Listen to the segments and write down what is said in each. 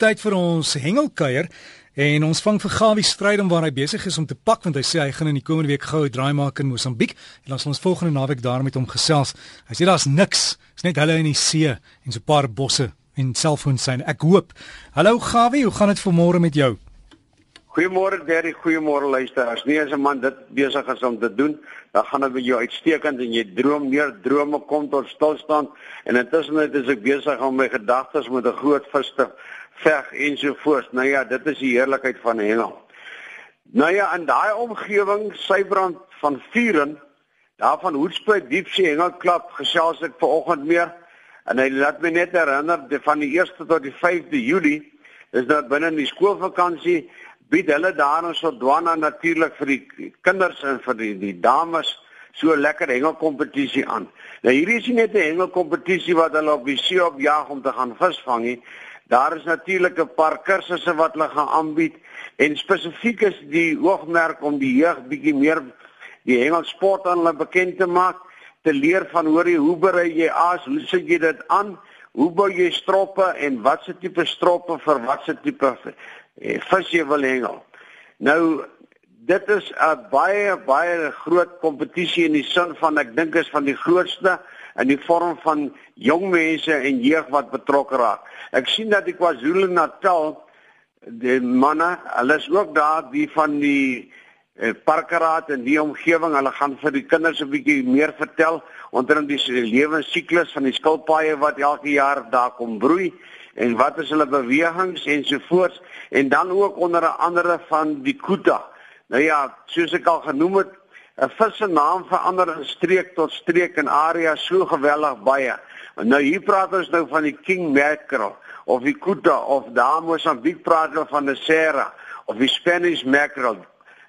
tyd vir ons hengelkuier en ons vang vir Gawie Strydom waar hy besig is om te pak want hy sê hy gaan in die komende week gou 'n draai maak in Mosambiek en ons ons volgende naweek daar met hom gesels. Hy sê daar's niks, is net hulle in die see en so 'n paar bosse en selfoons sy. Ek hoop. Hallo Gawie, hoe gaan dit vanmôre met jou? Goeiemôre Derry, goeiemôre luisteraars. Nee, as 'n man dit besig is om te doen, dan gaan dit met jou uitstekend en jy droom meer drome kom tot stilstand en intussen is ek besig om my gedagtes met 'n groot vis te veg ensovoorts. Nou ja, dit is die heerlikheid van hengel. Nou ja, in daai omgewing, Sybrand van Vuren, daar van Hoedspruit Diepsee Hengelklub gesels ek vanoggend meer en hy laat my net herinner van die 1ste tot die 5de Julie, is dit binne die skoolvakansie bied hulle daar in Sodwana natuurlik vir die kinders en vir die die dames so lekker hengelkompetisie aan. Nou hierdie is nie net 'n hengelkompetisie wat hulle op die see opjaag om te gaan visvang nie. Daar is natuurlik 'n paar kursusse wat hulle gaan aanbied en spesifiek is die oogmerk om die jeug bietjie meer die hengelsport aan hulle bekend te maak, te leer van hoor jy hoe berei jy aas, hoe sit jy dit aan? Hoe bou jy stroppe en watse tipe stroppe vir watse tipe eh, vis jy wil hengel. Nou dit is 'n baie baie groot kompetisie in die sin van ek dink is van die grootste in die vorm van jong mense en jeug wat betrokke raak. Ek sien dat die KwaZulu-Natal die manne, hulle is ook daar die van die eh, parkeraad en die omgewing, hulle gaan vir die kinders 'n bietjie meer vertel onder die lewensiklus van die skilpaaie wat elke jaar daar kom broei en wat is hulle bewegings ensovoorts en dan ook onder andere van die kuta. Nou ja, soos ek al genoem het, 'n vis se naam verander in streek tot streek en area so geweldig baie. Nou hier praat ons nou van die king mackerel of die kuta of daar Mosambiek praat hulle van die serra of die Spanish mackerel.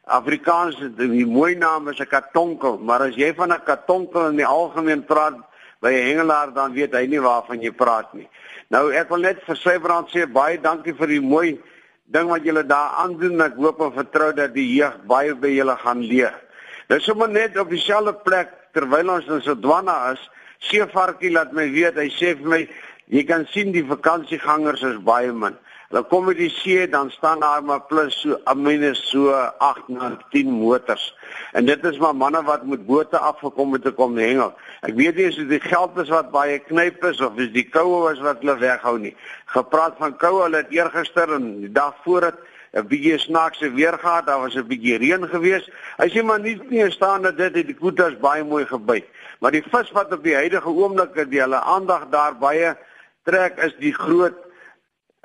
Afrikaans die mooi naam is 'n katonkel, maar as jy van 'n katonkel in die algemeen praat by 'n hengelaar dan weet hy nie waarvan jy praat nie. Nou ek wil net vir Sybrand sê baie dankie vir die mooi ding wat julle daar aandoen. Ek hoop en vertrou dat die jeug baie by julle gaan leer. Dis sommer net op dieselfde plek terwyl ons in Sodwana is, Seevarkie laat my weet, hy sê vir my jy kan sien die vakansiegangers is baie min. Hulle kom by die see dan staan daar maar plus so amine so 8 na 10 motors. En dit is maar manne wat met bote afgekom het om te kom hengel. Ek weet nie of dit die geld is wat baie knyp is of is die koue is wat hulle weghou nie. Gepraat van koue, hulle het eergister en die dag voor dit 'n bietjie snaakse weer gehad, daar was 'n bietjie reën geweest. Hy sê maar nie nie staan dat dit die koetas baie mooi gebyt. Maar die vis wat op die huidige oomblik die hulle aandag daar baie trek is die groot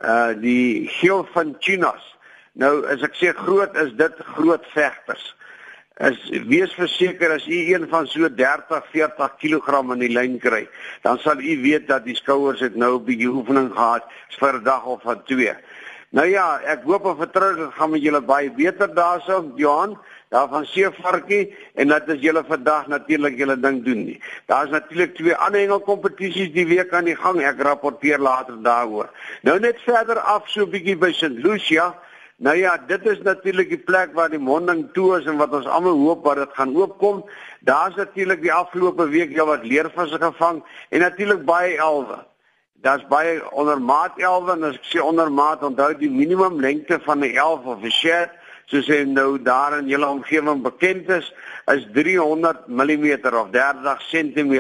uh die geel van chinas. Nou as ek sê groot is dit groot vegters. As wees verseker as u een van so 30 40 kg in die lyn kry, dan sal u weet dat die skouers het nou 'n bietjie oefening gehad vir 'n dag of van twee. Nou ja, ek hoop en vertrou dit gaan met julle baie beter daarso, Johan daar van Seevarkie en dat is julle vandag natuurlik julle ding doen nie. Daar's natuurlik twee ander hengelkompetisies die week aan die gang. Ek rapporteer later daaroor. Nou net verder af so 'n bietjie by St. Lucia. Nou ja, dit is natuurlik die plek waar die monding toe is en wat ons almal hoop dat dit gaan oopkom. Daar's natuurlik die afgelope week ja wat leervisse gevang en natuurlik baie elwe. Daar's baie ondermaat elwe en as ek sê ondermaat, onthou die minimum lengte van 'n elf of 'n shed soos hy nou daar in julle omgewing bekend is, is 300 mm of 30 cm.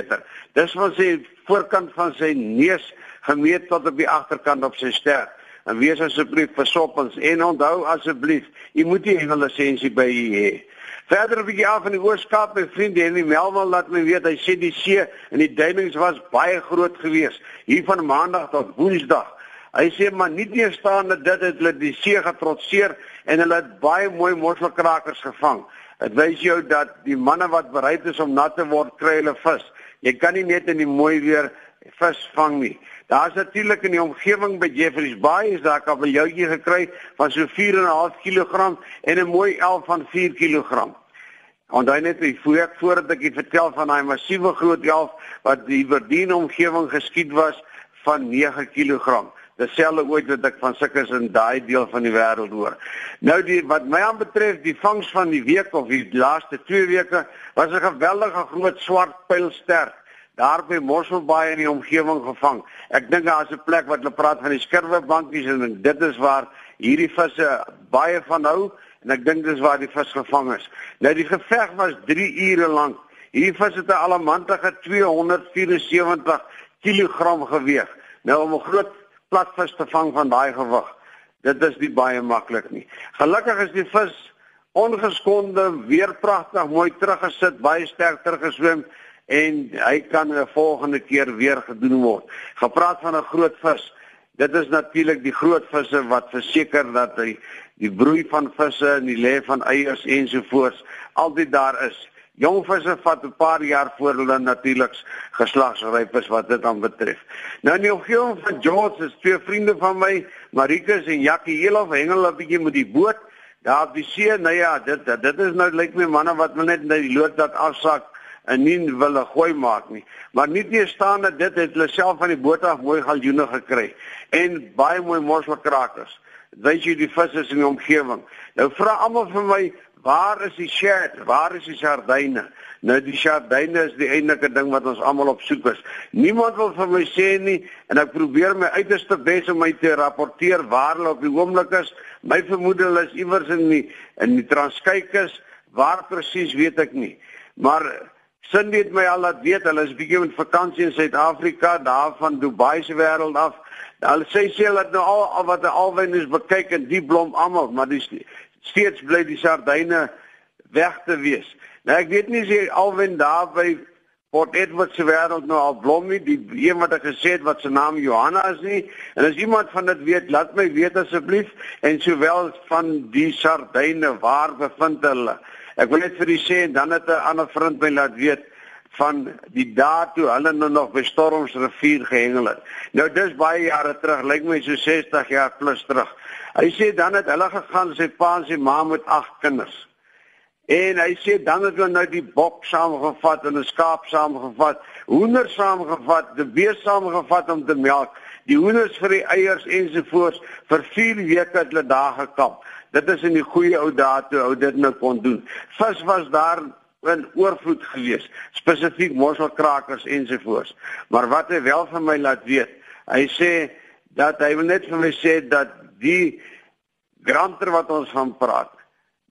Dis van sy voorkant van sy neus gemeet tot op die agterkant op sy ster. En wees asseblief versoppens en onthou asseblief, u moet nie 'n lisensie by u hê. Verder 'n bietjie af in die Ooskaap, my vriend Henry Melville laat my weet hy sê die see en die duinings was baie groot geweest hier van maandag tot woensdag. Hy sê maar nie meer staan dat dit het hulle die see getrotseer en hulle het baie mooi mosselkrakers gevang. Dit wys jou dat die manne wat bereid is om nat te word kry hulle vis. Jy kan nie net in die mooi weer vis vang nie. Daar's natuurlik in die omgewing by Jeffreys Bay is daar kabeljoutjie gekry van so 4.5 kg en 'n mooi 11 van 4 kg. Onthou net ek voor voordat ek vertel van daai massiewe groot 11 wat die Verdien omgewing geskiet was van 9 kg dieselfde ooit wat ek van sulkes in daai deel van die wêreld hoor. Nou die wat my aanbetref, die vangs van die week of die laaste 2 weke was 'n geweldige groot swart pylster daar by Mosselbaai in die omgewing gevang. Ek dink daar is 'n plek wat hulle praat van die skurwebankies en dit is waar hierdie visse baie van hou en ek dink dis waar die vis gevang is. Nou die geveg was 3 ure lank. Hierdie vis het 'n alamantige 274 kg geweg. Nou om 'n groot platvis te vang van daai gewig, dit is nie baie maklik nie. Gelukkig is die vis ongeskonde, weer pragtig mooi teruggesit, baie sterk teruggeswem en hy kan 'n volgende keer weer gedoen word. Gepraat van 'n groot vis. Dit is natuurlik die groot visse wat verseker dat hy die broei van visse en die lê van eiers ensovoorts altyd daar is. Jong visse vat 'n paar jaar voor hulle natuurlik geslagsryp is wat dit dan betref. Nou in die omgewing van George is twee vriende van my, Marikus en Jackie, heel of hengel 'n bietjie met die boot daar op die see. Nou ja, dit dit is nou lyk my manne wat net net die lood dat afsak en nie wil gooi maak nie. Maar nie te staan dat dit het hulle self van die boot af mooi galjoene gekry en baie mooi mosselkrakers. Weet jy die visse in die omgewing. Nou vra almal vir my, waar is die shad? Waar is die sardyne? Nou die sardyne is die enige ding wat ons almal op soek is. Niemand wil vir my sê nie en ek probeer my uiterste bes om my te rapporteer waar hulle op die oomblik is. My vermoede is iewers in die in die Transkeikus, waar presies weet ek nie. Maar Cindy het my al laat weet hulle is bietjie met vakansie in Suid-Afrika, daar van Dubai se wêreld af. Hulle sê sê hulle het nou al, al wat die alwyn is bekyk en die blom almal, maar dis steeds bly die sardyne weg te wees. Nou ek weet nie as jy alwyn daar by Port Edward se wêreld nou al blom nie, die een wat ek gesê het wat se naam Johanna is nie. En as iemand van dit weet, laat my weet asseblief en sowel van die sardyne waar bevind hulle? Ek wil net vir u sê en dan het 'n ander vriend my laat weet van die dae toe hulle nou nog by Stormsrivier gehengel het. Nou dis baie jare terug, lyk my so 60 jaar plus terug. Hy sê dan het hulle gegaan sy pa en sy ma met ag kinders. En hy sê dan het hulle nou die bok saamgevat en 'n skaap saamgevat, hoender saamgevat, die bees saamgevat om te melk, die hoenders vir die eiers ensovoorts vir 4 weke het hulle daar gekamp. Dit is in die goeie ou dae toe ou dit nou kon doen. Vis was daar in oorvloed gewees, spesifiek mosselkrakers ensovoorts. Maar wat hy wel vir my laat weet, hy sê dat hy wil net vir my sê dat die granter wat ons van praat,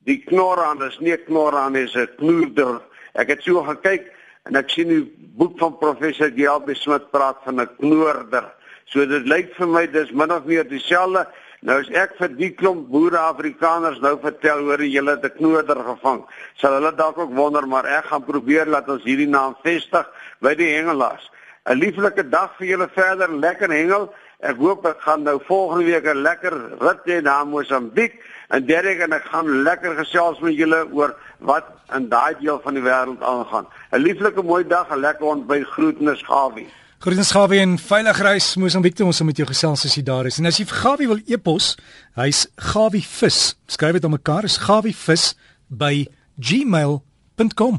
die knorraan is nie knorraan is 'n knoerder. Ek het so gekyk en ek sien die boek van professor Gelbe Smit praat van 'n knoorder. So dit lyk vir my dis min of meer dieselfde Nou as ek vir die klomp boere Afrikaners nou vertel hoor jy hulle het 'n knoeder gevang, sal hulle dalk ook wonder, maar ek gaan probeer laat ons hierdie naam vestig by die hengelaars. 'n Lieflike dag vir julle verder, lekker hengel. Ek hoop ek gaan nou volgende week 'n lekker rit hê na Mosambiek en Derek en ek gaan lekker gesels met julle oor wat in daai deel van die wêreld aangaan. 'n Lieflike mooi dag, 'n lekker ontbyt, groetnis Gawie. Groetens Gawie en veilig reis Mosambiek toe ons met jou gesels as jy daar is. En as jy vir Gawie wil e-pos, hy's Gawie vis. Skryf dit op mekaar is Gawie vis by gmail.com.